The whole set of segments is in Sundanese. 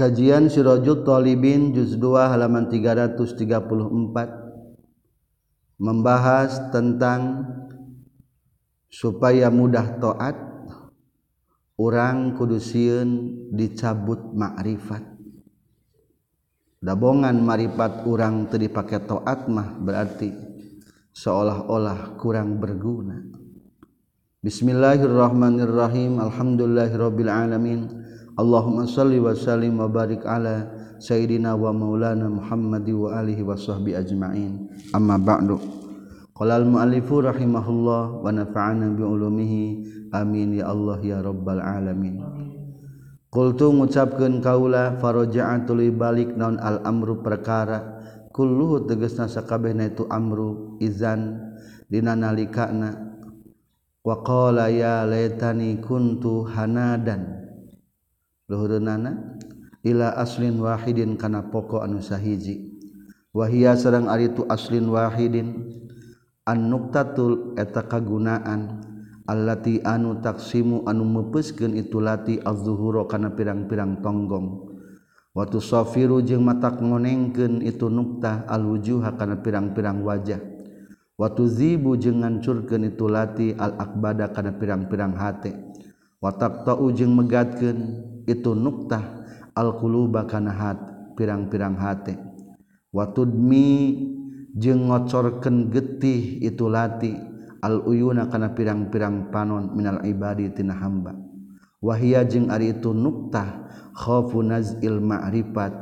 Kajian Sirajul Talibin juz 2 halaman 334 membahas tentang supaya mudah taat orang kudusiun dicabut makrifat. Dabongan maripat orang tadi pakai taat mah berarti seolah-olah kurang berguna. Bismillahirrahmanirrahim. Alhamdulillahirabbil alamin Allahumma salli wa sallim wa barik ala sayyidina wa maulana Muhammadi wa alihi wa sahbi ajma'in. Amma ba'du. Qala al muallifu rahimahullah wa nafa'ana bi ulumihi. Amin ya Allah ya rabbal alamin. Qultu ngucapkeun kaula faraja'atul balik naun al amru perkara? Kulluhu tegasna sakabehna itu amru izan dina nalikana. Wa qala ya laitani kuntu hanadan. luhurunana ila aslin wahidin kana pokok anu sahiji. Wahia sareng ari tu aslin wahidin an nuqtatul eta kagunaan allati anu taksimu anu meupeskeun itu lati az-zuhura kana pirang-pirang tonggong. Watu sofiru jeung mata ngonengkeun itu nukta al-wujuha kana pirang-pirang wajah. Watu zibu jeung ngancurkeun itu lati al-akbada kana pirang-pirang hate. watak tau jeung megatkeun itu nuktah alkulu kana pirang-pirang hate. Watudmi jeung ngocorkeun getih itu lati al uyuna kana pirang-pirang panon minal ibadi tina hamba. Wahia jeung ari itu nuktah khaufu nazil ma'rifat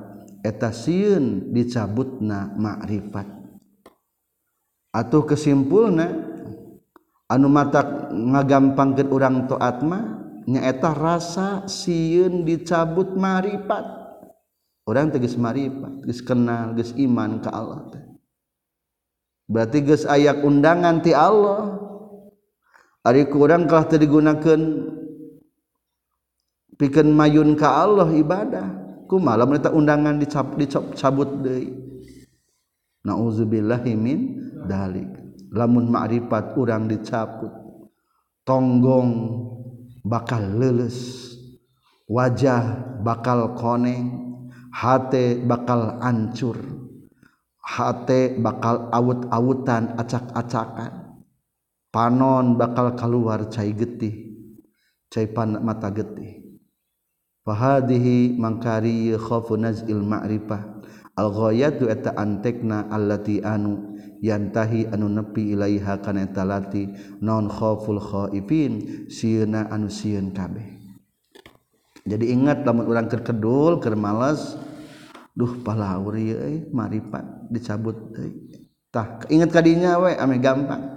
eta sieun dicabutna ma'rifat. Atuh kesimpulna anu matak ngagampangkeun urang taat mah nyaeta rasa siun dicabut marifat orang tegas marifat geus kenal geus iman ke Allah berarti geus ayak undangan ti Allah. Ari kurang kalah teu digunakeun pikeun mayun ka Allah ibadah. Kumaha lamun eta undangan dicap dicabut deui? Nauzubillahi min dalik lamun ma'rifat urang dicabut tonggong. bakal leles wajah bakal koneng hate bakal ancur hate bakal awut-awutan acak-acakan. Panon bakal keluar cai getih cai pan mata getih. Fahadihi mangkari khafu nazil ma'rifah. Al ghayatu eta antekna allati anu yantahi anu nepi ilaiha kana eta lati non khauful khaifin sieuna anu sieun kabeh. Jadi ingat lamun urang keur kedul keur malas duh palauri euy maripat dicabut euy. Tah ingat kadinya we ame gampang.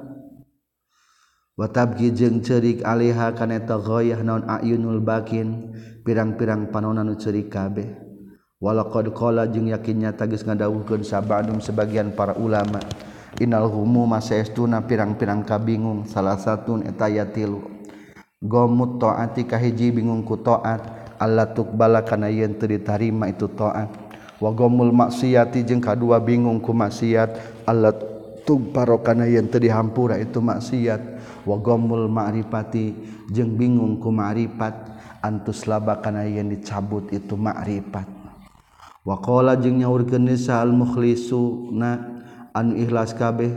Wa tabgi jeung ceurik alaiha kana eta ghayah naon ayunul bakin pirang-pirang panonna nu ceurik kabeh. Walaqad qala jeung yakinnya tagis ngadawuhkeun sabadum sebagian para ulama. Innalhumu masaestuna pirang-pirang kabingung. Salah satun etaya tilu. Gomut taati kahiji bingung ku taat Allah tukbala kana yen teu ditarima itu taat wa gomul maksiati jeung kadua bingung ku maksiat. Allah tugbaro kana yen teu dihampura itu maksiat. Wa gomul ma'rifati jeung bingung ku ma'rifat. Antus laba kana yen dicabut itu ma'rifat. Wa qala jeung nyaurkeun nisa al mukhlisuna anu ikhlas kabeh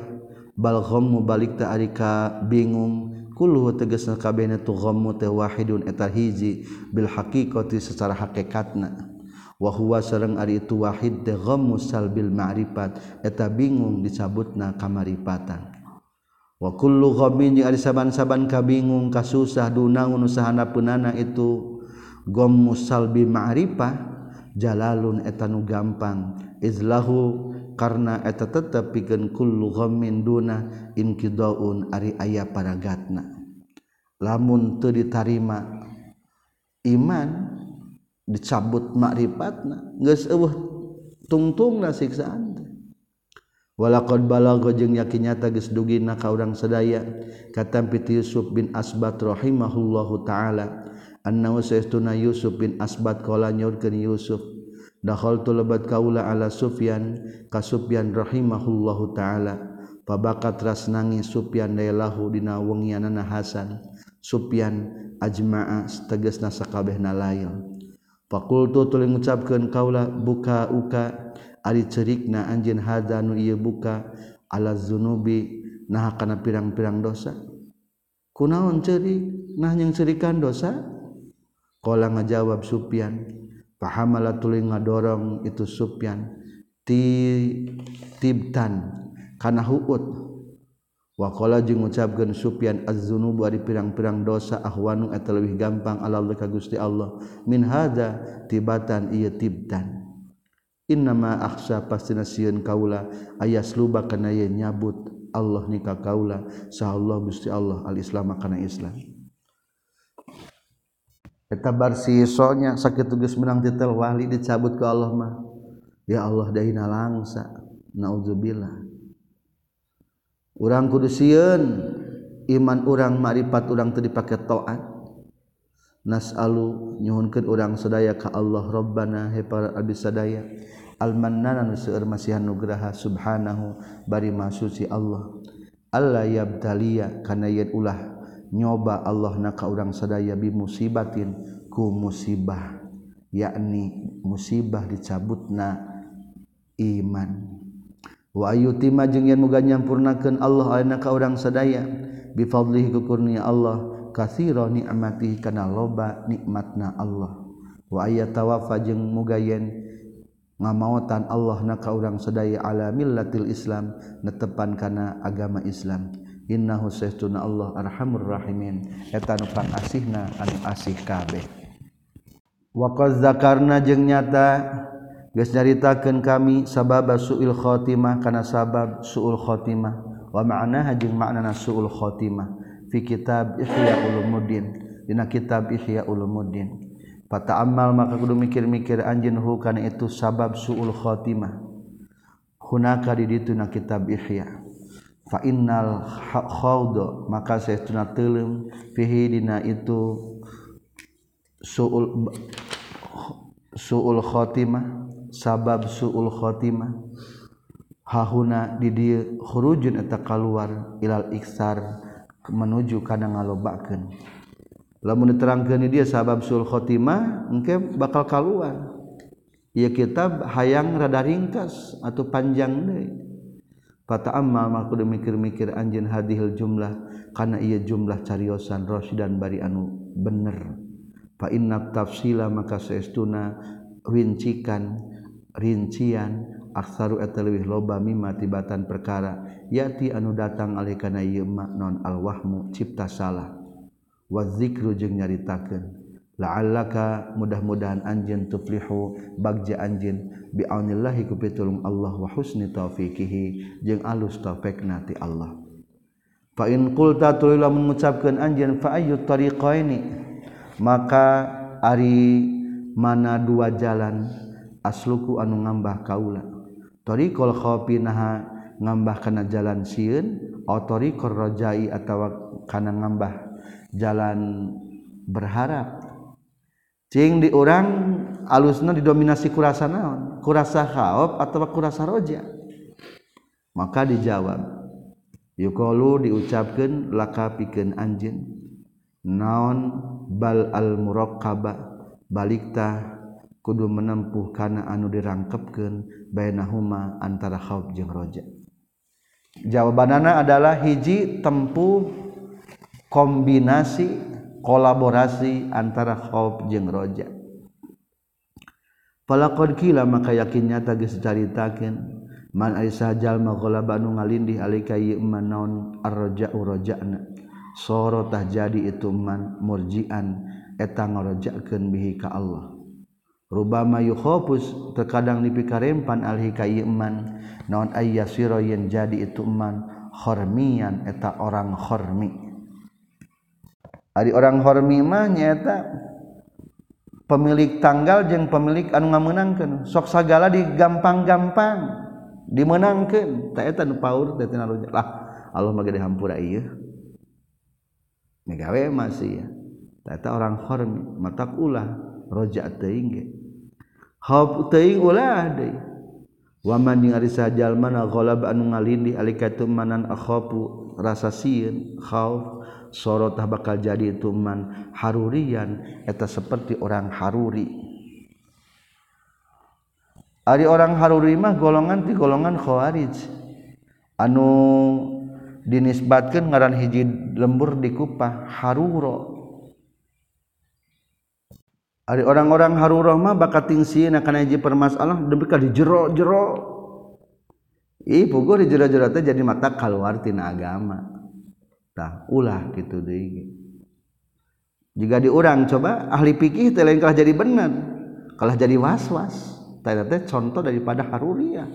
balhom mubalik taarika bingung. Kullu tegasna kabehna tu ghammu teh wahidun eta hiji bil haqiqati secara hakikatna. Wa huwa sareng ari itu wahid teh ghammu salbil ma'rifat eta bingung disabutna kamaripatan wa kullu ghammin ari saban-saban kabingung kasusah dunang usahana punana itu. Ghammu salbi ma'rifah jalalun eta nu gampang. Izlahu karena eta tetap kullu ghammin duna inqidaun ari ayah paragatna. Lamun teu ditarima iman dicabut makrifatna geus eueuh tungtungna siksaan walaqad balagha jeung yakin nyata geus dugina ka urang sadaya katampi Yusuf bin Asbat rahimahullahu taala annahu sayyiduna Yusuf bin Asbat qala nyurkeun Yusuf dahol tu lebat kaula ala Sufyan ka Sufyan rahimahullahu taala. Pabakat ras nangis Sufyan dailahu dina wengianana Hasan. Sufyan ajma'a tegasna sakabehna lain. Fakultu tuluy ngucapkeun kaula buka uka ari cerikna anjeun hadza nu ieu buka ala zunubi nah kana pirang-pirang dosa. Kunaon ceurik? Nah yang cerikan dosa? Kala ngajawab Sufyan, pahamala tuli ngadorong itu Sufyan. Ti tibtan kana huut Wakola jeung ngucapkeun Sufyan az-zunubu ari pirang-pirang dosa ahwanu eta leuwih gampang ala Allah ka Gusti Allah. Min hadza tibatan ieu tibtan. Innama akhsa pastina sieun kaula ayas luba kana yeun nyabut Allah nikah kaula sa Allah Gusti Allah al-Islam kana Islam. eta bar sisonya sakit tugas menang titel wali dicabut ke Allah mah. Ya Allah dahina langsa. Naudzubillah orang kudu sieun. Iman orang ma'rifat orang teu dipake taat. Nasalu nyuhunkeun orang sadaya ka Allah. Rabbana he para abdi sadaya. Almannan anu seueur masihan nugraha subhanahu. Bari masuci Allah. Allah yabtalia kana yen ulah. nyoba Allah naka urang sadaya bi musibatin ku musibah yakni musibah dicabutna iman. Wa ayu jeung yen muga nyampurnakeun Allah alina ka urang sadaya bi fadlihi ku kurnia Allah katsira ni'mati kana loba nikmatna Allah. Wa ayatawafa jeung muga yen ngamaotan Allah naka urang sadaya ala millatil Islam netepan kana agama Islam. innahu sayyiduna Allah arhamur rahimin. Eta nu pangasihna anu asih kabeh. Wa qad zakarna jeung nyata geus nyaritakeun kami sabab suil khotimah kana sabab suul khotimah. Wa ma'naha jeung maknana suul khotimah. Fi kitab ihya ulumuddin. Dina kitab ihya ulumuddin. Fata'ammal maka kudu mikir-mikir anjeun hu kana itu sabab suul khotimah. Hunaka di ditu na kitab ihya. fa innal khawdo maka saytuna teuleum fihi dina itu suul suul khotimah sabab suul khotimah hahuna di dieu khurujun eta kaluar ilal iksar menuju kana ngalobakeun. Lamun diterangkeun dia sabab suul khotimah engke bakal kaluar ieu kitab hayang rada ringkas atau panjang deui. patamaku mikir-mikir anjin hadihil jumlah. Karena ia jumlah cariyosan Rossy dan bari anu. Bener. Panab tafsila maka seestuna rincikan rincian aksaru etwih loba mima tibatan perkara. Yati anu datang alihkana ymak non alwahmu cipta salah. Wadzikru jeung nyaritakeun. La'allaka mudah-mudahan anjeun tuflihu bagja anjeun. bianillahi ku Allah wa husni taufiqihi. Jeung alus taufik nati Allah. Fa in mengucapkan anj mengucapkeun anjeun fa ayyut maka ari mana dua jalan asluku anu ngambah kaula. Khopi naha ngambah kana jalan sieun atau tariqur rajai atawa kana ngambah jalan berharap. cing di orang alusna didominasi kurasa naon? Kurasa khaof atau kurasa roja? Maka dijawab yukolu diucapkan laka pikeun anjeun naon bal al murakkaba balikta kudu menempuh kana anu dirangkepkeun bainahuma antara khauf jeung roja. Jawabanana adalah hiji tempuh kombinasi kolaborasi antara khawf jeung roja. Palakon kila maka yakin nyata geus caritakeun man ari sajalma ghalaba anu ngalindih alika ieu man naon arroja urojana soro tah jadi itu man murjian eta ngarojakeun bihi ka Allah. Rubama yukhafus terkadang dipikarempan alhi ka ieu man naon ayyasira yen jadi itu man khormian eta orang khormi. Ari orang hormi mah nyata pemilik tanggal jeung pemilik anu ngamenangkeun. Sok sagala digampang-gampang dimenangkeun. Ta eta nu paur teh tina lah Allah mah gede hampura ieu. Megawe masih ya eta orang hormi. Matak ulah roja teuing ge. Hab teuing ulah deui waman jeung ari sajalma ghalab anu ngalindi alikatum manan akhafu rasa sieun khauf. sorotah bakal jadi ituman harurian. Eta seperti orang haruri. Ari orang haruri mah golongan ti golongan khawarij. Anu dinisbatkan ngaran hiji lembur di kupah haruro. Ari orang-orang haruro mah bakal tingsiin akan hiji permasalah demi di jero-jero Ih di jero-jero teh jadi mata kaluar tina agama. Tak ulah gitu deh jika diurang coba ahli pikih telengkah jadi benar kalah jadi was-was. Contoh daripada Haruriah.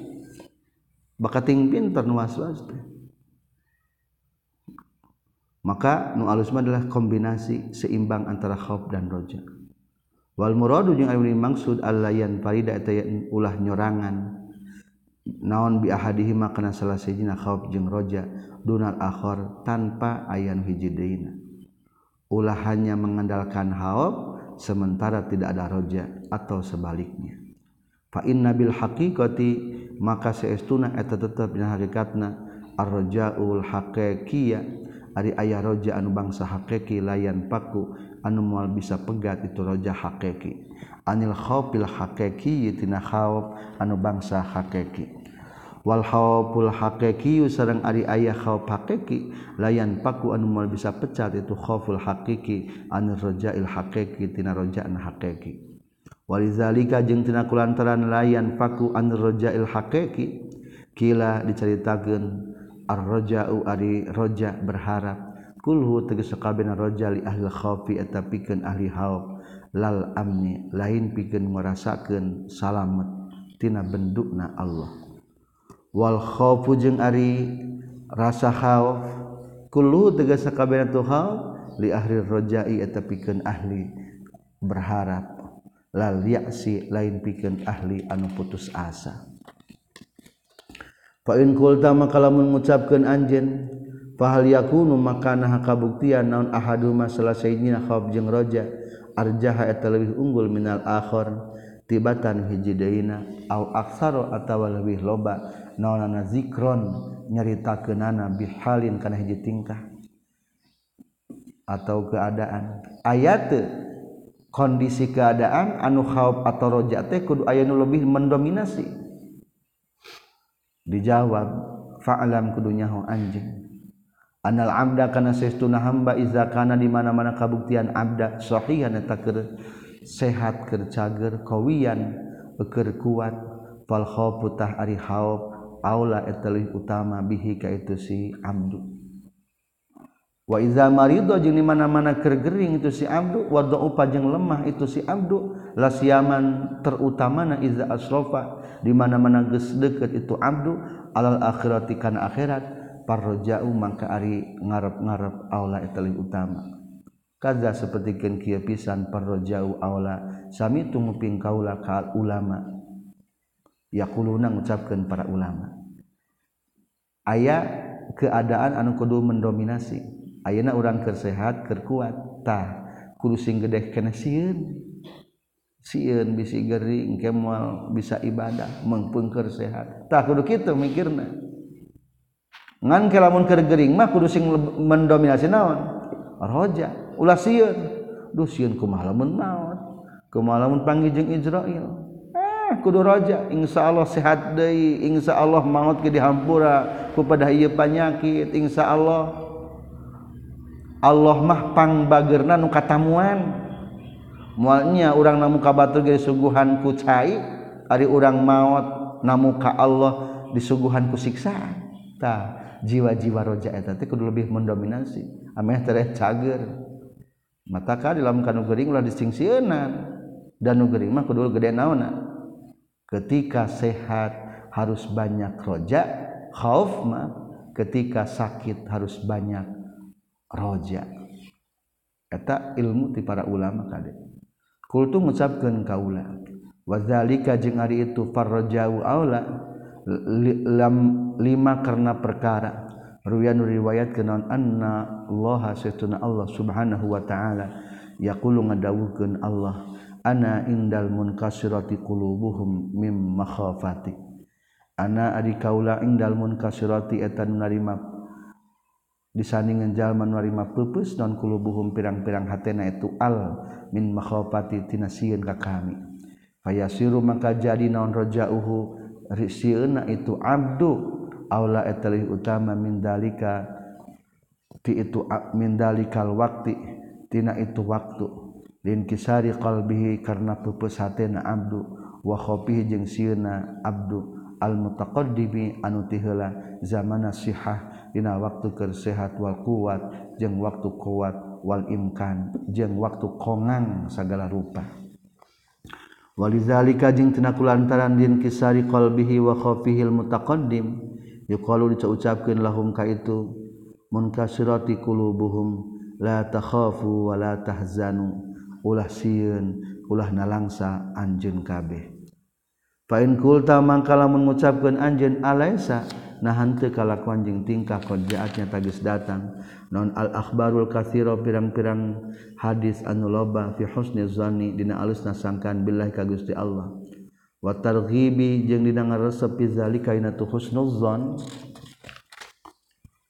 Bakating pinter was-was maka nu alusma adalah kombinasi seimbang antara khauf dan roja. Wal muradu jeung anu maksud allayan farida eta ulah nyorangan naon biahadihi makna salah sejina khauf jeung roja dunal akhor tanpa ayan hiji deina ulah hanya mengandalkan khauf sementara tidak ada roja atau sebaliknya. Fa inna bil haqiqati maka seestuna eta tetep dina hakikatna arjaul haqiqiyya ari aya roja anu bangsa haqiqi layan paku anu moal bisa pegat itu roja haqiqi. anil khawfil hakiki tina khawf anu bangsa hakiki wal khawful hakiki sareng ari aya khawf hakiki layan paku anu mal bisa pecat itu khawful hakiki anil rajail hakiki tina rajaan hakiki walizalika jeung tina kulantaran layan paku anil rajail hakiki kila diceritakeun ar-raja'u ari raja berharap kulhu tegas kabeh raja li ahli khawfi eta pikeun ahli khawf lal amni lain pikeun ngarasakeun salamet tina bendukna Allah. Wal khaufu jeung Ari rasa khauf kullu tegas tegasa tu tuhhal li ahli rojai eta pikeun ahli berharap. Lal yaksi lain pikeun ahli anu putus asa. Fa'in kulta maka lamun ngucapkeun anjeun fahal yakunu maka nah kabuktian naon ahaduma salah sayyidina khawf jeung roja. arjaha eta lebih unggul minal akhir tibatan hiji deuna au aksaro atawa lebih loba naonana zikron nyaritakeunana bihalin kana hiji tingkah atau keadaan. Ayat kondisi keadaan anu khauf atau roja teh kudu aya nu lebih mendominasi. Dijawab fa'alam kudu nyaho anjing. Anal abda kana saestuna hamba iza kana di mana-mana kabuktian abda sahihan eta keur sehat keur cager kawiyan keur kuat. Fal khaufu tah ari khauf aula eta utama bihi ka itu si abdu. Wa iza marido jeung di mana-mana keur gering itu si abdu wa dhaufa jeung lemah itu si abdu lasiaman terutamana iza asrofa di mana-mana geus deket itu abdu alal akhirati kana akhirat parroja'u mangka ari ngarep-ngarep aula eta utama. Kaza sapertikeun kieu pisan parroja'u aula sami tumuping kaula ka ulama. Yaquluna ngucapkeun para ulama. Aya keadaan anu kudu mendominasi. Ayeuna urang keur sehat keur kuat tah kudu sing gedeh keneh sieun. Sieun bisi gering kemal bisa ibadah mengpengker sehat. Tah kudu kitu mikirna. ngan lamun keur gering mah kudu sing mendominasi naon? Roja. Ulah sieun. Duh sieun kumaha lamun naon? Kumaha lamun panggih jeung Izrail? Eh kudu roja. Insyaallah sehat deui. Insyaallah maut ge dihampura. Ku pada ieu panyakit. Insyaallah Allah. Mah pangbageurna nu katamuan. Mualnya urang namu ka batur ge suguhan ku cai ari urang maot namu ka Allah disuguhan ku siksaan tah. jiwa-jiwa roja eta teh kudu lebih mendominasi. Ameh teh cager. Mata ka di lamun kanu gering ulah disingsieunan. Dan nu gering mah kudu gede naonna ketika sehat harus banyak roja khauf mah ketika sakit harus banyak roja. Eta ilmu ti para ulama kade kultu ngucapkeun kaula wazalika jeung ari itu farrajau aula. lima karena perkara. Ruyan riwayat kenaon anna Allah saytuna Allah subhanahu wa ta'ala yaqulu ngadawuhkeun Allah ana indal munkasirati qulubuhum mim makhafati. Ana adi kaula indal munkasirati eta narima disandingan jalman narima peupeus non qulubuhum pirang-pirang hatena itu al min makhafati tinasieun ka kami. Fayasiru maka jadi naon rajauhu? siuna itu abdu. Aula etalih utama min dalika ti itu min dalikal waktu tina itu waktu. Lin kisari qalbihi karena pupus hatena abdu. Wa khofihi jeung sieuna abdu. Al mutaqaddimi anu tiheula zamana sihah dina waktu keur sehat wal kuat jeung waktu kuat wal imkan jeung waktu kongang segala rupa. walizalika jeung tina kulantaran din kisari qalbihi wa khafihil mutaqaddim yuqalu diucapkeun lahum ka itu munkasirati qulubuhum la takhafu wa la tahzanu ulah sieun ulah nalangsa anjeun kabeh. Fa in qulta mangka lamun ngucapkeun anjeun alaisa? Nah henteu kalakuan jeung tingkah qadjaatnya tagis datang. Non al akhbarul katsira pirang-pirang hadis anu loba fi husni zanni dina alusna sangkan billahi ka Gusti Allah. Wa targhibi jeung dina ngaresep fi zalika ina tu husnuzan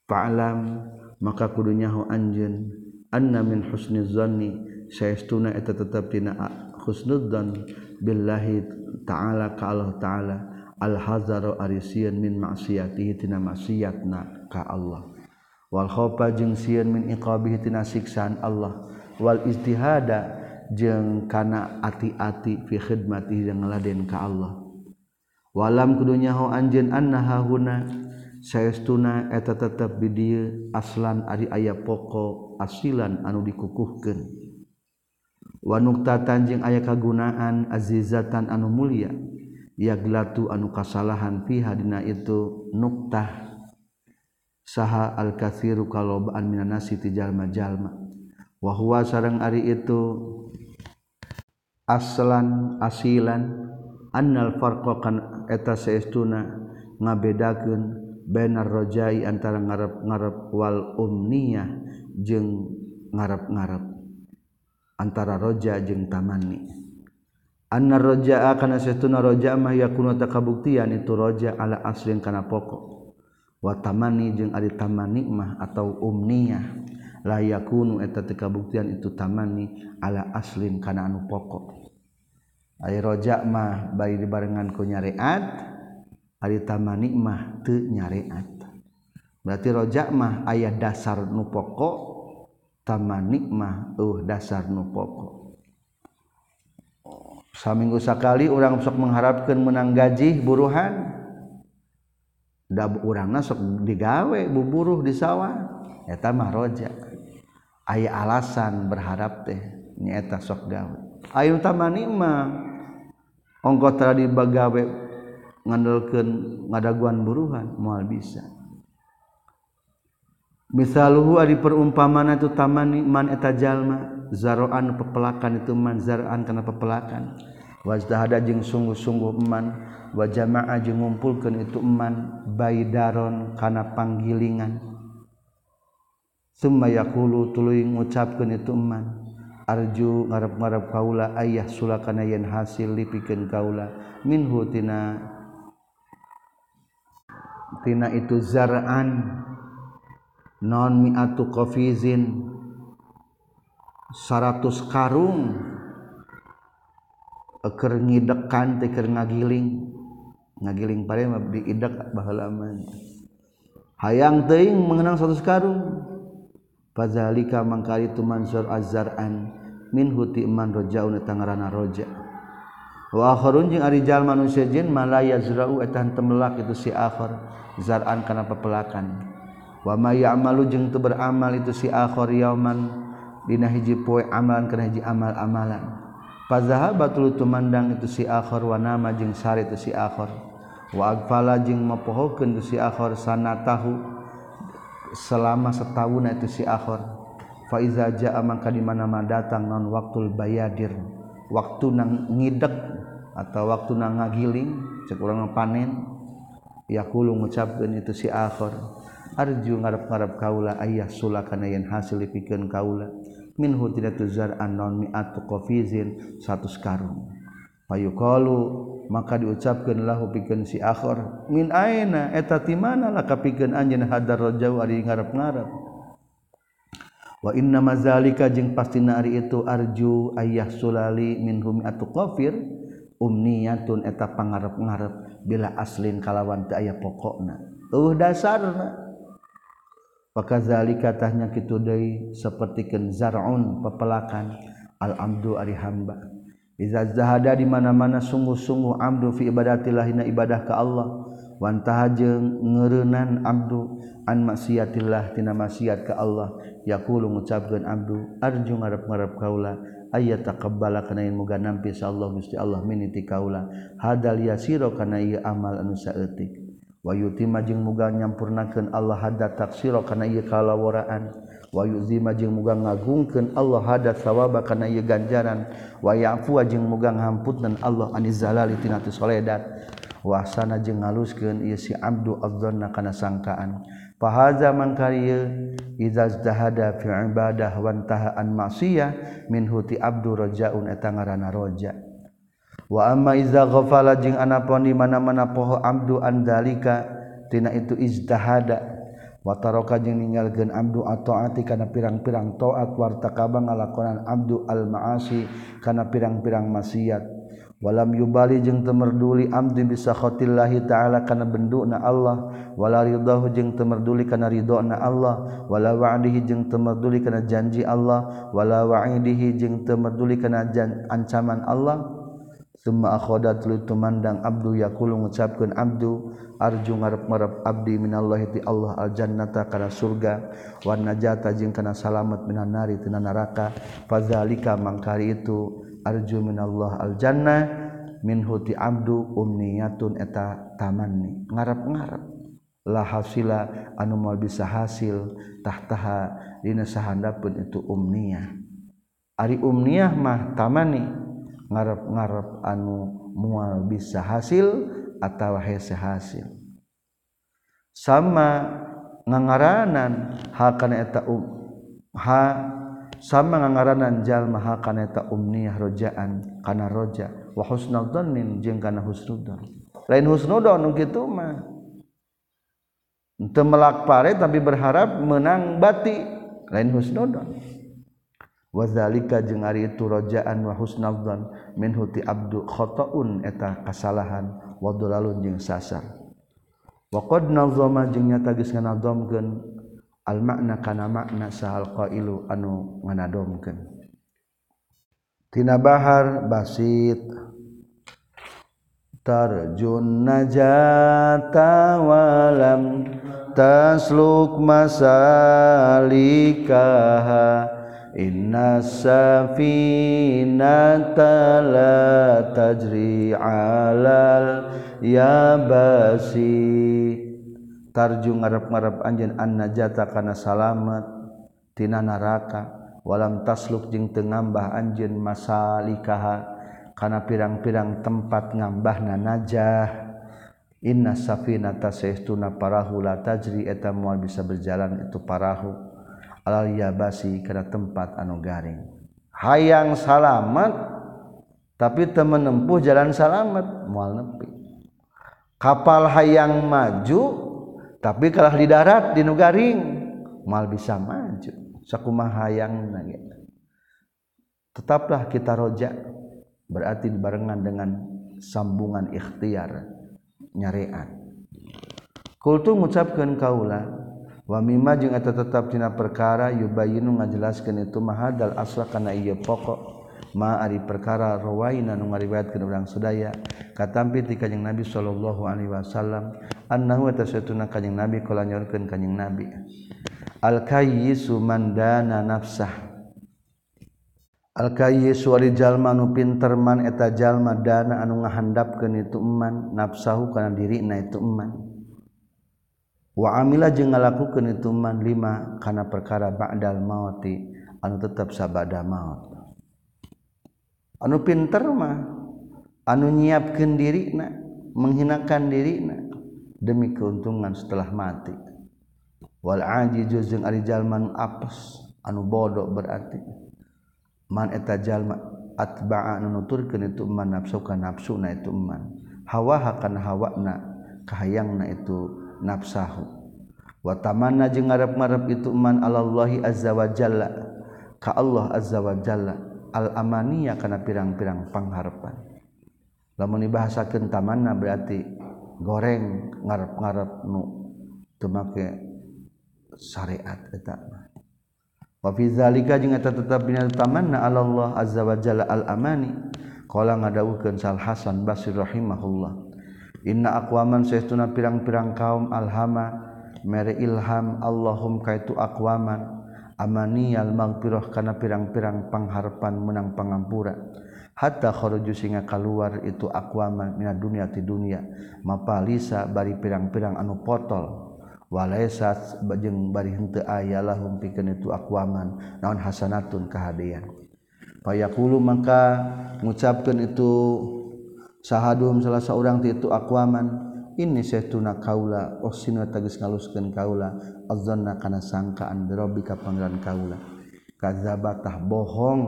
fa'lam maka kudu nyaho anjeun anna min husni zanni saestuna eta tetep dina husnudzan billahi ta'ala ka Allah ta'ala al-hazaro ari min maksiatihi tina maksiatna ka Allah. Wal khofa jeung sieun min iqabihi tina siksaan Allah. Wal istihada jeung kana ati-ati fi khidmatihi jeung ngaladen ka Allah. Walam kudunya ho anjeun annaha huna saestuna eta tetep di dieu aslan ari aya pokok asilan anu dikukuhkeun. Wa nuktatan jeung aya kagunaan azizatan anu mulia. yaglatu anu kasalahan fiha dina itu nuktah. Saha al-katsiru kalobaan minan nasi ti jalma-jalma. Wa huwa sareng ari itu aslan asilan annal farqa kan eta saestuna ngabedakeun bainar rajai antara ngarep-ngarep wal umniyah jeung ngarep-ngarep. Antara roja jeung tamanni. anna roja'a ah, kana satuna roja'a mah yakunu takabuktian itu roja ala aslin kana pokok. Wa tamani jeung ari tamani mah atau umniyah la yakunu eta teu kabuktian itu tamani ala aslin kana anu pokok. Ari roja mah bari dibarengan ku nyareat ari tamani mah teu nyareat. Berarti roja mah aya dasar nu pokok tamani mah eueuh dasar nu pokok. saminggu sakali orang sok mengharapkan menang gaji buruhan. Da urangna sok digawe buburuh di sawah. Eta mah roja. Aya alasan berharap teh nyeta sok gawe. Ayo tamani mah ongko tara dibagawe ngandelkeun ngadaguan buruhan moal bisa. Misaluhu ari perumpamaan itu tamani man eta jalma. zaroan pepelakan itu man. Zaraan karena pepelakan. Wazdahada jeung sungguh-sungguh eman wa jamaa jeung ngumpulkeun itu eman baidaron kana panggilingan. Summa yaqulu tuluy ngucapkeun itu eman arju ngarep-ngarep kaula ayah sulakana yen hasil lipikeun kaula. Minhu tina tina itu zaraan non miatu qafizin. 100 karung. Eker ngidekan teker ngagiling. Ngagiling pare diidak bahalaman hayang teuing mengenang satu karung. Fazalika mangkali itu mansur azzaran min huti man rojaun tangarana roja. Wa akharun jeung ari jalma nu sejen malaya zra'u etan temelak itu si akhar. Zar'an kana pepelakan wa ma ya'malu jeung teu beramal itu si akhar yauman dina hiji poe amalan kana hiji amal-amalan. Fazahabatul tumandang itu si akhir wa nama jeung sare itu si akhir wa agfala jeung mapohokeun tu si akhir sanatahu selama setahun itu si akhir fa iza jaa mangka di mana-mana datang non waktul bayadir waktu nang ngidek atau waktu nang ngagiling cek urang panen yaqulu ngucapkeun itu si akhir arju ngarep-ngarep kaula ayah sulakana yen hasil pikeun kaula. minhu tidak tuzar anon mi'atu qafizin satu karung. Payuqalu maka diucapkeun lahu pikeun si akhir min aina? Eta ti mana lah kapikeun anjeun hadar jauh ari ngarep-ngarep? Wa inna mazalika jeung pastina ari itu arju ayah sulali minhum atu qafir umniyatun eta pangarep-ngarep bila aslin kalawan teu aya pokokna. Uh dasarna. pakazalika tahnya kitu deui sapertikeun zar'un pepelakan al-amdu ari hamba. Iza zahada di mana-mana sungguh-sungguh amdu fi ibadatillah na ibadah ka Allah. Wan tahajeng ngeureunnan abdu an maksiatillah tina maksiat ka Allah. Yaqulu ngucapkeun abdu arju ngarep-ngarep kaula ayat taqabbala kana in muga nampi sa Allah Gusti Allah miniti kaula. Hadal yasiro kana ieu amal anu saeutik. wayutimajeng muga nyampurnakeun Allah hada taksiro karena ia kalawaraan wayuzimajeng muga ngagungkeun Allah hada sawaba kana ieu ganjaran. Wayafu jeung muga ngamput Allah anizalali tinatu soledat. Wasana jeung ngaluskeun ieu si abdu adzanna kana sangkaan. Fahaza mangkariya izaz dahada fi ibadah wantahaan ma'siyah min huti abdu rojaun etangarana roja' wa amma iza ghafala jeung anapun di mana-mana poho abdu andzalika tina itu ijtihada wa taraka jeung ninggalkeun abdu ataati kana pirang-pirang taat wartakaba ngalakonan abdu al maasi kana pirang-pirang maksiat. Walam yubali jeung temerduli abdi bisa khotillahi ta'ala kana benduna Allah. Wala ridahu jeung temerduli kana ridona Allah. Wala wa'dihi jeung temerduli kana janji Allah. Wala wa'idihi jeung temerduli kana ancaman Allah. Suma akhodat lu tumandang abdu yakulu ngucapkeun abdu arju ngarep ngarep abdi minallahi ti Allah aljannata kana surga wan najata jeung kana salamet minan nari tina neraka fadzalika mangkari itu arju minallah aljannah minhu ti abdu umniyatun eta tamanni. Ngarep-ngarep. La hasila anu moal bisa hasil tahtaha dina sahandapun itu umniyah. Ari umniyah mah tamani ngarap-ngarap anu mual bisa hasil atau hese hasil. Sama ngangaranan hakana eta um, ha sama ngangaranan jalma hakana eta umniyah rojaan kana roja. Wa husnudzannin jeung kana husnudzon lain husnudzon nu kitu mah. Teu melak pare tapi berharap menang bati. Lain husnudzon wazalika jeung ari itu rojaan wa husnadzan minhu ti abdu khataun eta kasalahan. Wa dalalun jeung sasar wa qad nazama jeung nyata geus nganadzamkeun al makna kana makna sahal qailu anu nganadomkeun tina bahar basit. Tarjun najata walam tasluk masalikaha Inna safinata la tajri alal yabasi. Tarju ngarep-ngarep anjeun an najata kana salamet tina neraka walam tasluk jeung teu ngambah anjeun masalikaha kana pirang-pirang tempat ngambahna najah. Inna safinata saestuna parahu la tajri eta moal bisa berjalan itu parahu. alal yabasi kana tempat anu garing. Hayang salamet tapi teu nempuh jalan salamet moal nepi. Kapal hayang maju tapi kalah di darat di nugaring moal bisa maju. Sakumaha hayang tetaplah kita rojak berarti barengan dengan sambungan ikhtiar nyarean. Kultu mengucapkan kaulah wamima jeung eta tetap tina perkara yubayinu ngajelaskeun itu mahadal asla kana ieu pokok. Ma ari perkara rawaina nu ngariwayatkeun urang sadaya. Katampi ti kanjing Nabi sallallahu alaihi wasallam annahu tasatuna kanjing Nabi kala nyorkeun kanjing Nabi. Al kayyisu man dana nafsah. Ari jalma nu pinter man eta jalma dana anu ngahandapkeun itu eman nafsahu kana diri na itu eman. wa amila jeung ngalakukan ituman lima kana perkara ba'dal mauti anu tetap sabada maut. Anu pinter mah anu nyiapkan dirina menghinakan dirina demi keuntungan setelah mati. Wal ajizu jeung ari jalman apes anu bodoh berarti. Man eta jalma atba'a anu nuturkeun itu man nafsu ka nafsu na itu man. Hawa kana hawa na kahayangna itu nafsahu. Wa tamanna jeung ngarep-ngarep itu man alallahi azza wa jalla ka Allah azza wa jalla al amaniya kana pirang-pirang pangharepan. Lamun dibahasakeun tamanna berarti goreng ngarep-ngarep nu teu make syariat eta mah. Wa fi zalika jeung eta tetep dina tamanna alallahi azza wa jalla al amani. Qala ngadawuhkeun sal hasan basri rahimahullah. Inna aqwaman seuna pirang-pirang kaum alhama mere ilham Allahum kaitu akwaman amaniyal magfirah kana pirang-pirang pangharpan menang pangampura. Hatta kharuju singa keluar itu aqwaman mina dunia ti dunia mapalisa bari pirang-pirang anu potol. Walaisat jeung bari henteu aya lahum pikeun itu akwaman naon hasanatun kahadean payakulu maka ngucapkeun itu sahum salah seorang itu akuaman ini setuna kaula oh osin tagis ngaluskan kaula azonna kana sangkaan berobi ka pangeran kaula. Kazabatah bohong.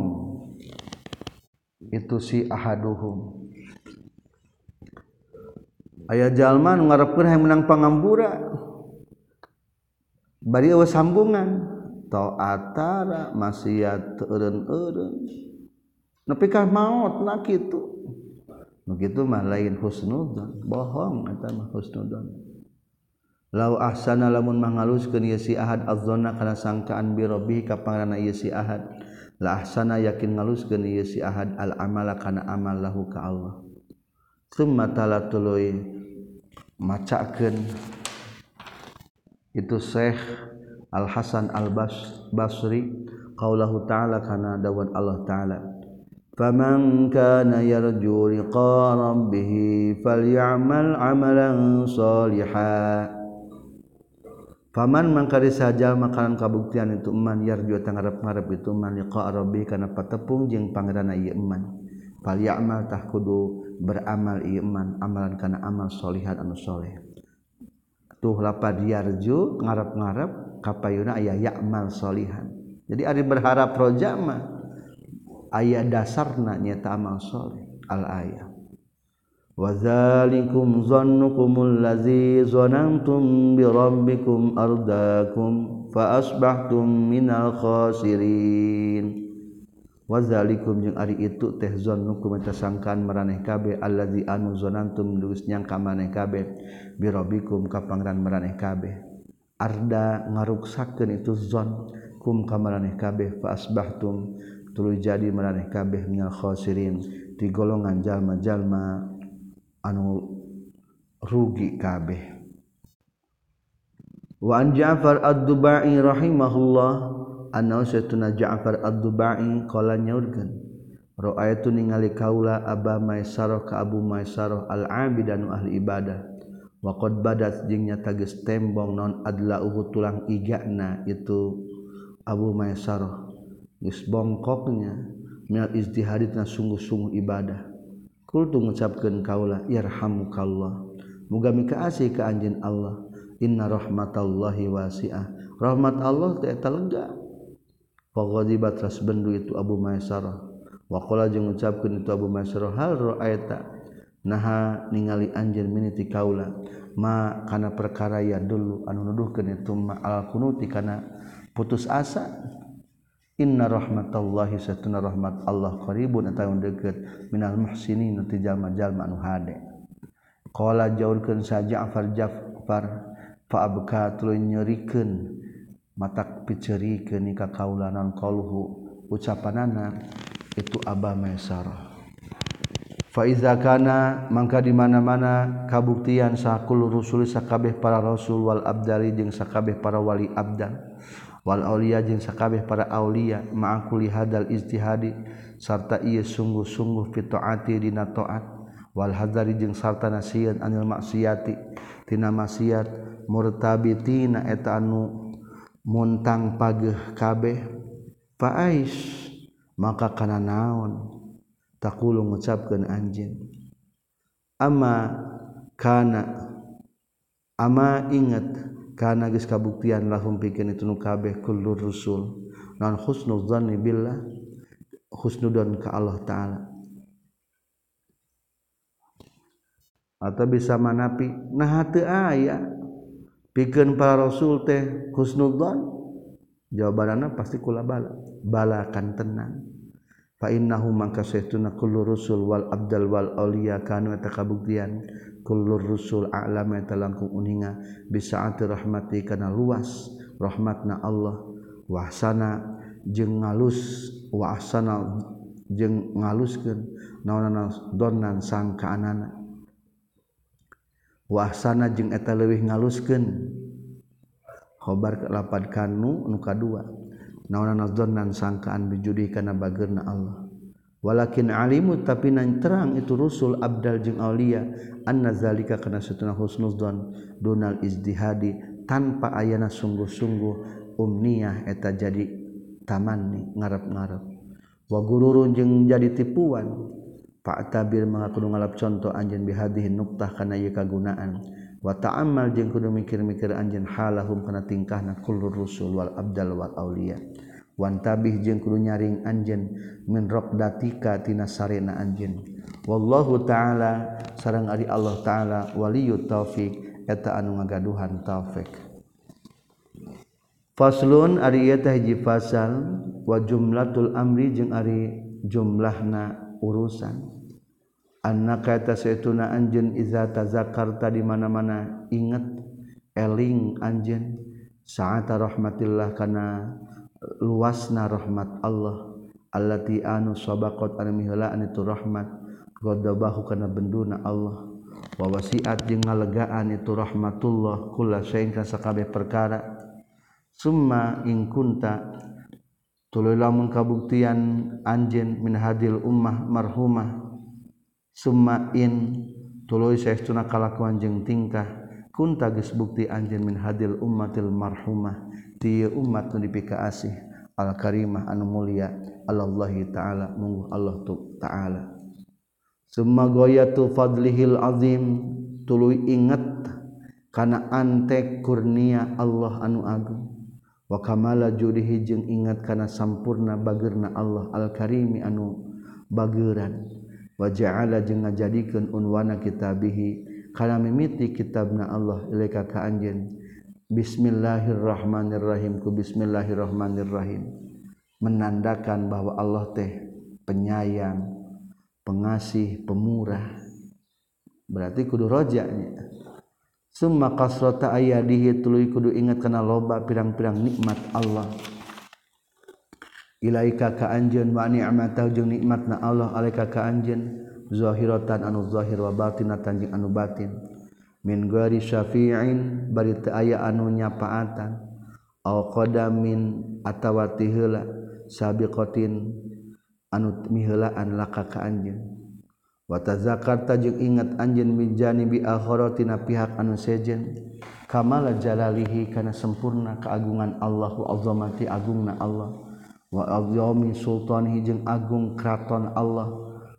Itu si ahaduhum. Ayah jalma nu ngarepkeun hayang menang pangambura. Bari eueuh sambungan. Taatara maksiat eureun-eureun. Nepi ka maot na kitu. Nu kitu mah lain husnudzon bohong eta mah husnudzon lau ahsana lamun mangaluskeun ieu si ahad azzanna kana sangkaan bi rabbi ka ieu si ahad. Sana yakin ngalus ge si ahad al-amala kana amal lahu ka Allah. Summa tuluy macakeun. Itu Syekh Al Hasan Al Bas Basri qaulahu ta'ala kana dawan Allah ta'ala faman kana yarju liqa rabbih falyamal amalan shalihan Paman mangkari saja makanan kabuktian itu eman yarju tangarap ngarep itu man liqa rabbi kana patepung jeung pangeran ieu eman fal ya'mal tah kudu beramal ieu eman amalan kana amal solihat anu soleh tuh lapad yarju ngarep-ngarep kapayuna aya ya'mal solihan jadi ari berharap roja mah aya dasarna nyata amal soleh al ayat wazalikum zannukumul ladzi zanantum bi rabbikum ardakum fa asbahtum minal khasirin. Wazalikum jeung ari itu teh zannukum eta sangkaan maraneh kabeh allazi anu zanantum geus nyangka maneh kabeh bi rabbikum ka pangeran maraneh kabeh. Arda ngaruksakeun itu zon ka maraneh kabeh fa asbahtum tulu jadi meraneh kabeh minal khosirin. Di golongan jalma-jalma anu rugi kabeh. Wa an Ja'far ad-Dubai rahimahullah anna satuna Ja'far ad-Dubai qala nyaurkeun Ra'aitu ningali kaula Aba Maisarah ka Abu Maisarah al-abid anu ahli ibadah. Wa qad badat jeung nyata geus tembong non adlauhu tulang igana itu Abu Maisarah. bongkoknya. Mil istihaditna sungguh-sungguh ibadah. Kultu mengucapkan kaulah irhamu kallah muga mika asih ke anjin Allah. Inna rahmatallahi wasi'ah. Rahmat Allah tak lega. Faghadibat ras bendu itu Abu Maisarah. Waqala jeung ngucapkeun itu Abu Maisarah hal ra'aita? Naha ningali anjeun miniti kaula ma kana perkara ya dulu anu nuduhkeun itu ma al kunuti kana putus asa. Inna rahmatallahi satuna rahmat Allah qaribun ataun deukeut minal muhsinin ti jalma-jalma anu hade. Qala jaurkeun sa Ja'far Ja'far fa abka tuluy nyerikeun matak piceurikeun ka kaulanan qaluhu ucapanana itu Aba Maisar. Fa iza kana mangka di mana-mana kabuktian sakul rusul sakabeh para rasul wal abdali jeung sakabeh para wali abdan wal Aulia jeung sakabeh para Aulia maakuli hadal istihadi sarta ia sungguh-sungguh fitoati dina taat. Wal hadari jeung sarta nasiat anil maksiati tina maksiat murtabitina eta anu muntang pageh kabeh. Faais maka kana naon? Takulu ngucapkeun anjeun. Ama kana ama ingat karena geus kabuktian lahum pikeun itu nu kabeh kullur rusul. Non husnul dzanni billah husnudon ka Allah taala. Atau bisa manapi nah teu aya pikeun para rasul teh husnul dzan pasti kula bala. Balakan tenang. Fa innahum mangka saytuna kullur rusul wal abdal wal auliya kanu eta kabuktian. kullur rusul a'lam langkung uninga bisaati rahmati kana luas rahmatna Allah wahsana jeung ngalus wahsana jeung ngaluskeun naonana donnan sangkaanana wahsana jeung eta leuwih ngaluskeun. Khobar kalapan kanu nu kadua naonana donnan sangkaan bijudi kana bageurna Allah. walakin alimu tapi nan terang itu rusul abdal jeung aulia anna zalika kana satuna husnudzon donal izdihadi tanpa ayana sungguh-sungguh umniyah eta jadi tamanni ngarep-ngarep. Wa gururun jeung jadi tipuan Pak tabir mengaku ngalap contoh anjeun bihadhihi nuktah kana ieu kagunaan. Wa ta'ammal jeung kudu mikir-mikir anjeun halahum kana tingkahna kullur rusul wal abdal wal aulia. wantabih jeung kudu nyaring anjeun min raqdatika tina sarena anjeun. Wallahu ta'ala sareng ari Allah ta'ala waliyut taufik eta anu ngagaduhan taufik. Faslun ari eta hiji fasal wa jumlatul amri jeung ari jumlahna urusan. Annaka eta saetuna anjeun iza tazakarta di mana-mana inget eling anjeun sa'ata rahmatillah kana luasna rahmat Allah. Allati anu sabaqat anu miheulaan itu rahmat. Ghadabahu kana benduna Allah. Wa wasiat jeung ngalegaan itu rahmatullah kula sayin ka perkara. Summa in kunta tuluy lamun kabuktian anjeun min hadil ummah marhumah. Sumain tulo sayauna kalakuan jeng tingkah kunta ges bukti anj min hadil ummatil marhumah ti umat nu dipika asih. Al karimah anu mulia. Allahi taala. Mungguh Allah tu taala. Summa goyatu fadlihil azim. Tuluy ingat kana antek kurnia Allah anu agung. Wa kamala judihi jeung ingat kana sampurna bageurna Allah al karimi anu bageran wa ja'ala jeung ngajadikeun unwana kitabihi. Kana mimiti kitabna Allah ilaika ka anjeun. Bismillahirrahmanirrahim ku bismillahirrahmanirrahim. Menandakan bahwa Allah teh penyayang pengasih pemurah. Berarti kudu rojanya. Summa kasrata ayadihi tuluy kudu ingat kana loba pirang-pirang nikmat Allah. Ilaika ka anjeun wa ni'matahu jeung nikmatna Allah alaika ka anjeun. Zahiratan anu zahir wa batinatan jeung anu batin min gari syafi'in bari teu aya anu nyapaatan. Au qadamin atawa tiheula sabiqatin anu miheulaan laka ka anjeun wa tazakarta jeung ingat anjeun min janibi akhiratina pihak anu sejen. Kamala jalalihi kana sempurna keagungan Allah wa azamati agungna Allah. Wa azami sultanihi jeung agung kraton Allah.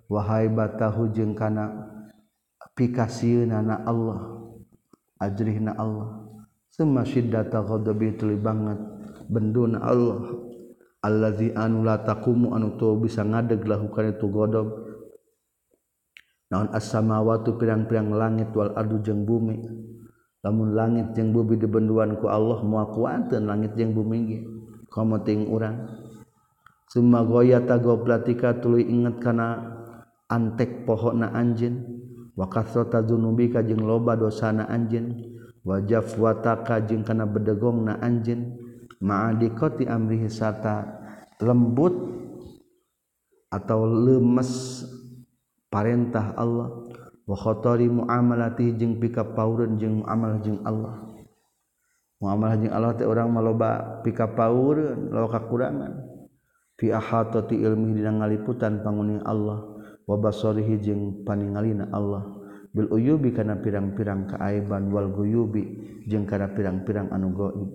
Wa haibatahu jeung kana pikasiunana Allah. Ajrihna Allah. Semua syiddata ghadabi tuli banget benduna Allah. Allazi anu la taqumu anu tu bisa ngadeg lakukan itu godog naon as-samawati pirang-pirang langit wal ardu jeung bumi. Lamun langit jeung bumi dibenduan ku Allah moal kuanteun langit jeung bumi ge komoting urang. Summa goyata goplatika tuluy inget kana antek pohona anjeun. wakasrota zunubika jeung loba dosana anjeun. Wa jafwataka jeung kana bedegongna anjeun. Ma'adiqati amrihi sarta lembut atau lemes parentah Allah. Wa khatari muamalati jeung pika paureun jeung amal jeung Allah. Muamalah jeung Allah teh urang maloba pika paureun loba kakurangan. Fi ahatati ilmi dina ngaliputan panguning Allah. wabasorihi jeung paningalina Allah. Bil uyubi kana pirang-pirang kaaiban wal guyubi jeung kana pirang-pirang anu gaib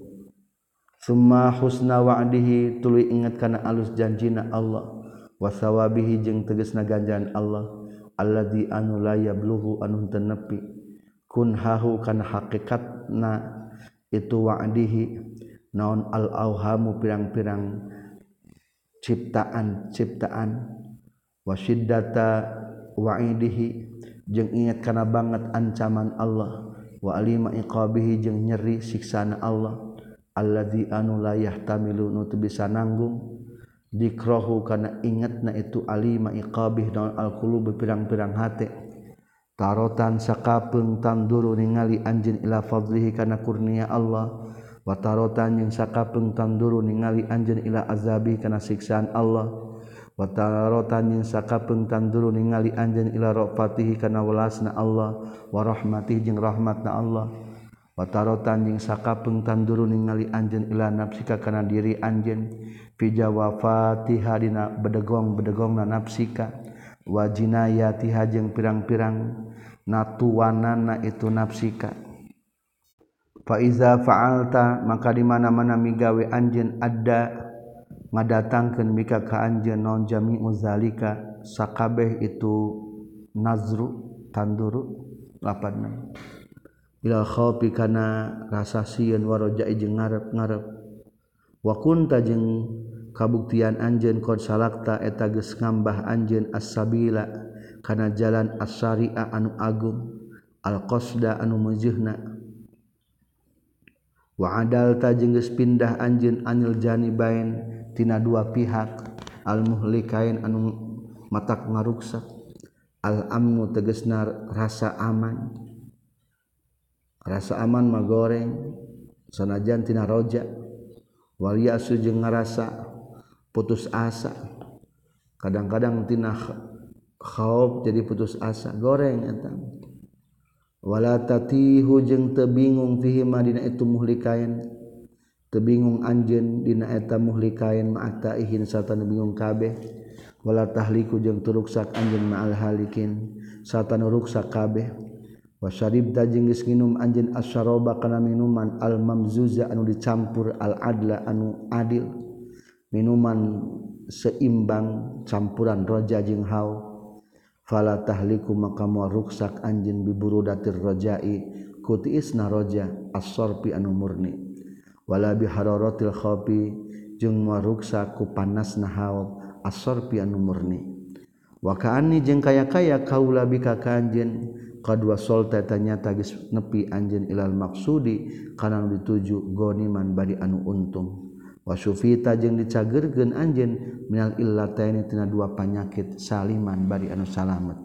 summa husna wa'dihi tuluy inget kana alus janjina Allah. Wasawabihi jeung tegasna ganjaran Allah. Alladzi anu la yablughu anu tenepi kun hahu kana hakikatna itu wa'dihi. Naon al auhamu pirang-pirang ciptaan-ciptaan wasiddata wa'idihi jeung ingat kana banget ancaman Allah. Wa alima iqabihi jeung nyeri siksaan Allah. Alladzi anu la yahtamilu nu bisa nanggung. Dikrohu kana ingatna itu alima iqabih naon alqulub pirang-pirang hate. Tarotan sakapeung tanduru ningali anjeun ila fadlihi kana kurnia Allah. Wa tarotan jeung sakapeung tanduru ningali anjeun ila azabi kana siksaan Allah. watarotan yang sakapeng tanduru ningali anjen ila ropatihi kana welasna Allah warahmati jeung rahmatna Allah. Watarotan yang sakapeng tanduru ningali anjen ila nafsika kana diri anjen. Fi jawafatiha dina bedegong bedegong na wa jinayatiha jeung pirang-pirang natuwanana itu nafsika. Fa iza fa'alta maka di mana-mana migawe anjen ada ngadatangkeun mika ka anjeun non jami'u zalika sakabeh itu nazru tanduru lapanna ilal khawfi kana rasa sieun warojai jeung ngarep-ngarep. Wa kunta jeung kabuktian anjeun qad salakta eta geus ngambah anjeun as-sabila kana jalan as-syari'a anu agung al-qasda anu mujihna Waadalta jengges pindah anjin anil janibain tina dua pihak. Almuhlikain anu matak ngaruksak. Al-amnu tegesna rasa aman. Rasa aman magoreng sanajan tina roja. Waliasu jeung ngarasa putus asa. Kadang-kadang tina khauf jadi putus asa. Goreng eta. wala tatihu jeung tebingung fihima dina itu muhlikain. Tebingung anjeun dina eta muhlikain ma'ata ihin satan bingung kabeh. Wala tahliku jeung turuksak anjeun ma'al halikin satan ruksak kabeh. Wasyarib da jeung geus nginum anjeun asyaroba kana minuman al mamzuza anu dicampur al adla anu adil. Minuman seimbang campuran roja jeung hawa fala tahliku maka mual ruksak anjin biburu datir rojai kuti isna roja as-sorpi anu murni. Wala bihararatil khopi jeung mual ruksak ku panasna hawa as-sorpi anu murni. Wa kaani jeung kaya-kaya kaula bika ka anjeun kadua solta tanyata geus nepi anjeun ilal maksudi kana dituju goniman bari anu untung. wasufita jeung dicagerkeun anjeun minal illataini tina dua panyakit saliman bari anu salamet.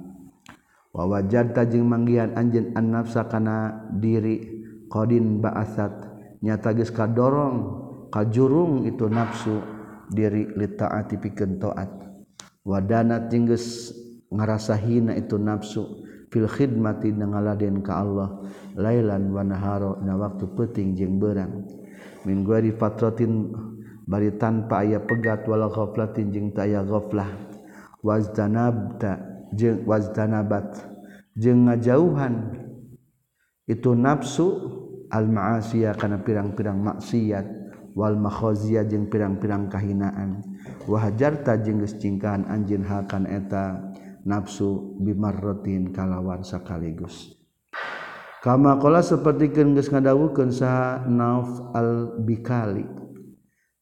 Wa wajadta jeung manggihan anjeun an nafsa kana diri qadin ba'asat nyata geus kadorong kajurung itu nafsu diri litaati pikeun taat Wadanat jeung geus ngarasa hina itu nafsu fil khidmati ngaladen ka Allah lailan wa naharo na waktu penting jeung berang min gua di bari tanpa aya pegat walau ghoflatin jeung teu aya ghoflah wazdanabta jeung wazdanabat jeung ngajauhan. Itu nafsu al maasiya kana pirang-pirang maksiat. Wal makhazia jeung pirang-pirang kahinaan. Wahajarta jeung geus cingkahan anjeun hakan eta nafsu bimarratin kalawan sakaligus. Kama qala sapertikeun geus ngadawukeun saha nauf al bikali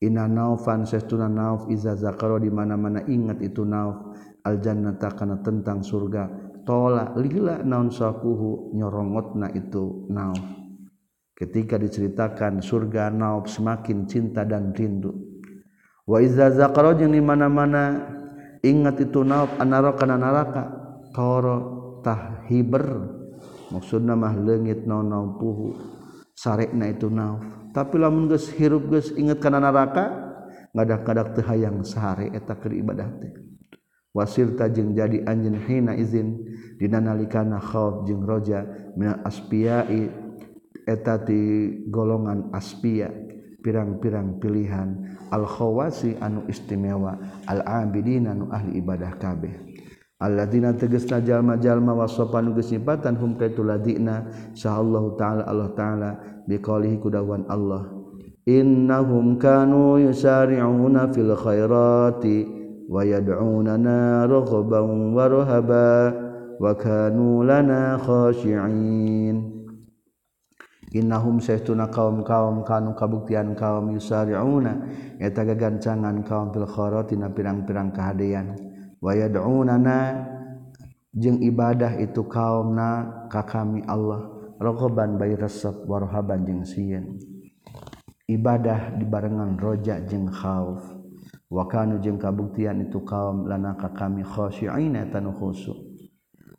Inna naufan sestuna nauf iza zakaro di mana-mana. Ingat itu nauf. Aljannata kana tentang surga. Tola lila naun sakuhu nyorongotna itu nauf. Ketika diceritakan surga nauf semakin cinta dan rindu. Wa iza zakaro jeung di mana-mana ingat itu nauf anara kana naraka toro tahhiber maksudna mah leungit naun naupuhu sarekna itu nauf tapi lamun geus hirup geus inget kana neraka ngadak-kadak teu hayang sahare eta keur ibadah teh. Wasilta jeung jadi anjeun hina izin dina nalikana khauf jeung roja min asfiyai eta ti golongan aspia pirang-pirang pilihan. Al khawasi anu istimewa al abidin anu ahli ibadah kabeh. Alladzina tegesna jalma-jalma wasopan gesipatan hum kaitu ladina sa'allahu ta'ala Allah ta'ala biqaulihi kudawan Allah. Innahum kanu yusari'una fil khairati wa yad'unana raghaban wa rahaba wa kanu lana khashi'in. Innahum saytuna kaum-kaum kanu kabuktian kaum yusari'una eta gagancangan kaum fil khairati na pirang-pirang kahadean. wayad'unana jeung ibadah itu kaumna ka kami Allah. Raghaban bayi resep warhaban jeung sieun. Ibadah dibarengan roja jeung khauf. Wa kanu jeung kabuktian itu kaum lana ka kami khashi'ina tanu khusu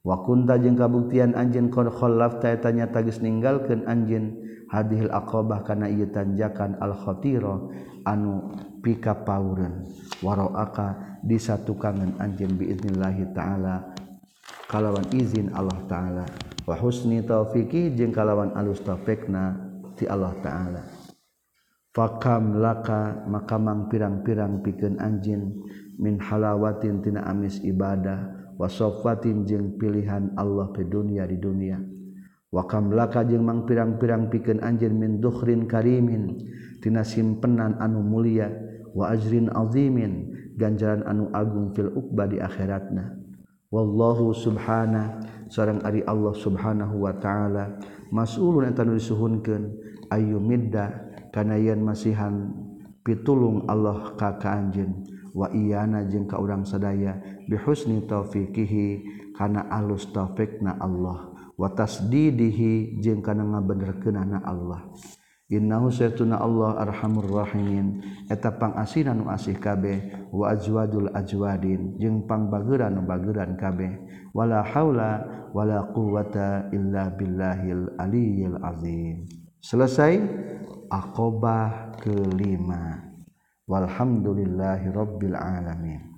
wa kunta jeung kabuktian anjeun qad khallafta eta nyata geus ninggalkeun anjeun hadhil aqabah kana ieu tanjakan al khatira anu pika paureun waroaka disatukangan anjeun biiznillahi taala. Kalawan izin Allah taala. Wa husni taufiqi jeung kalawan alus taufikna ti Allah taala. Fakam laka maka mang pirang-pirang pikeun anjeun min halawatin tina amis ibadah wasofatin jeung pilihan Allah ke dunia di dunia. Wakam laka jeung mang pirang-pirang pikeun anjeun min dukhrin karimin tina simpenan anu mulia wa ajrin azimin ganjaran anu agung fil uqba di akhiratna. Wallahu subhana sareng ari Allah subhanahu wa ta'ala. Mas'ulun eta nu disuhunkeun ayu midda kana yen masihan pitulung Allah ka ka anjeun wa iyana jeung ka urang sadaya bi husni taufiqihi kana alus taufikna Allah. Wa tasdidihi jeung kana ngabenerkeunana Allah. Innahu saytuna Allah arhamur rahimin. Eta pangasinan nu asih kabeh wa ajwadul azwadin jeung pangbageuran nu bageuran kabeh. Wala haula wala quwata illa billahil aliyil azim. Selesai aqobah kelima. Walhamdulillahi rabbil alamin.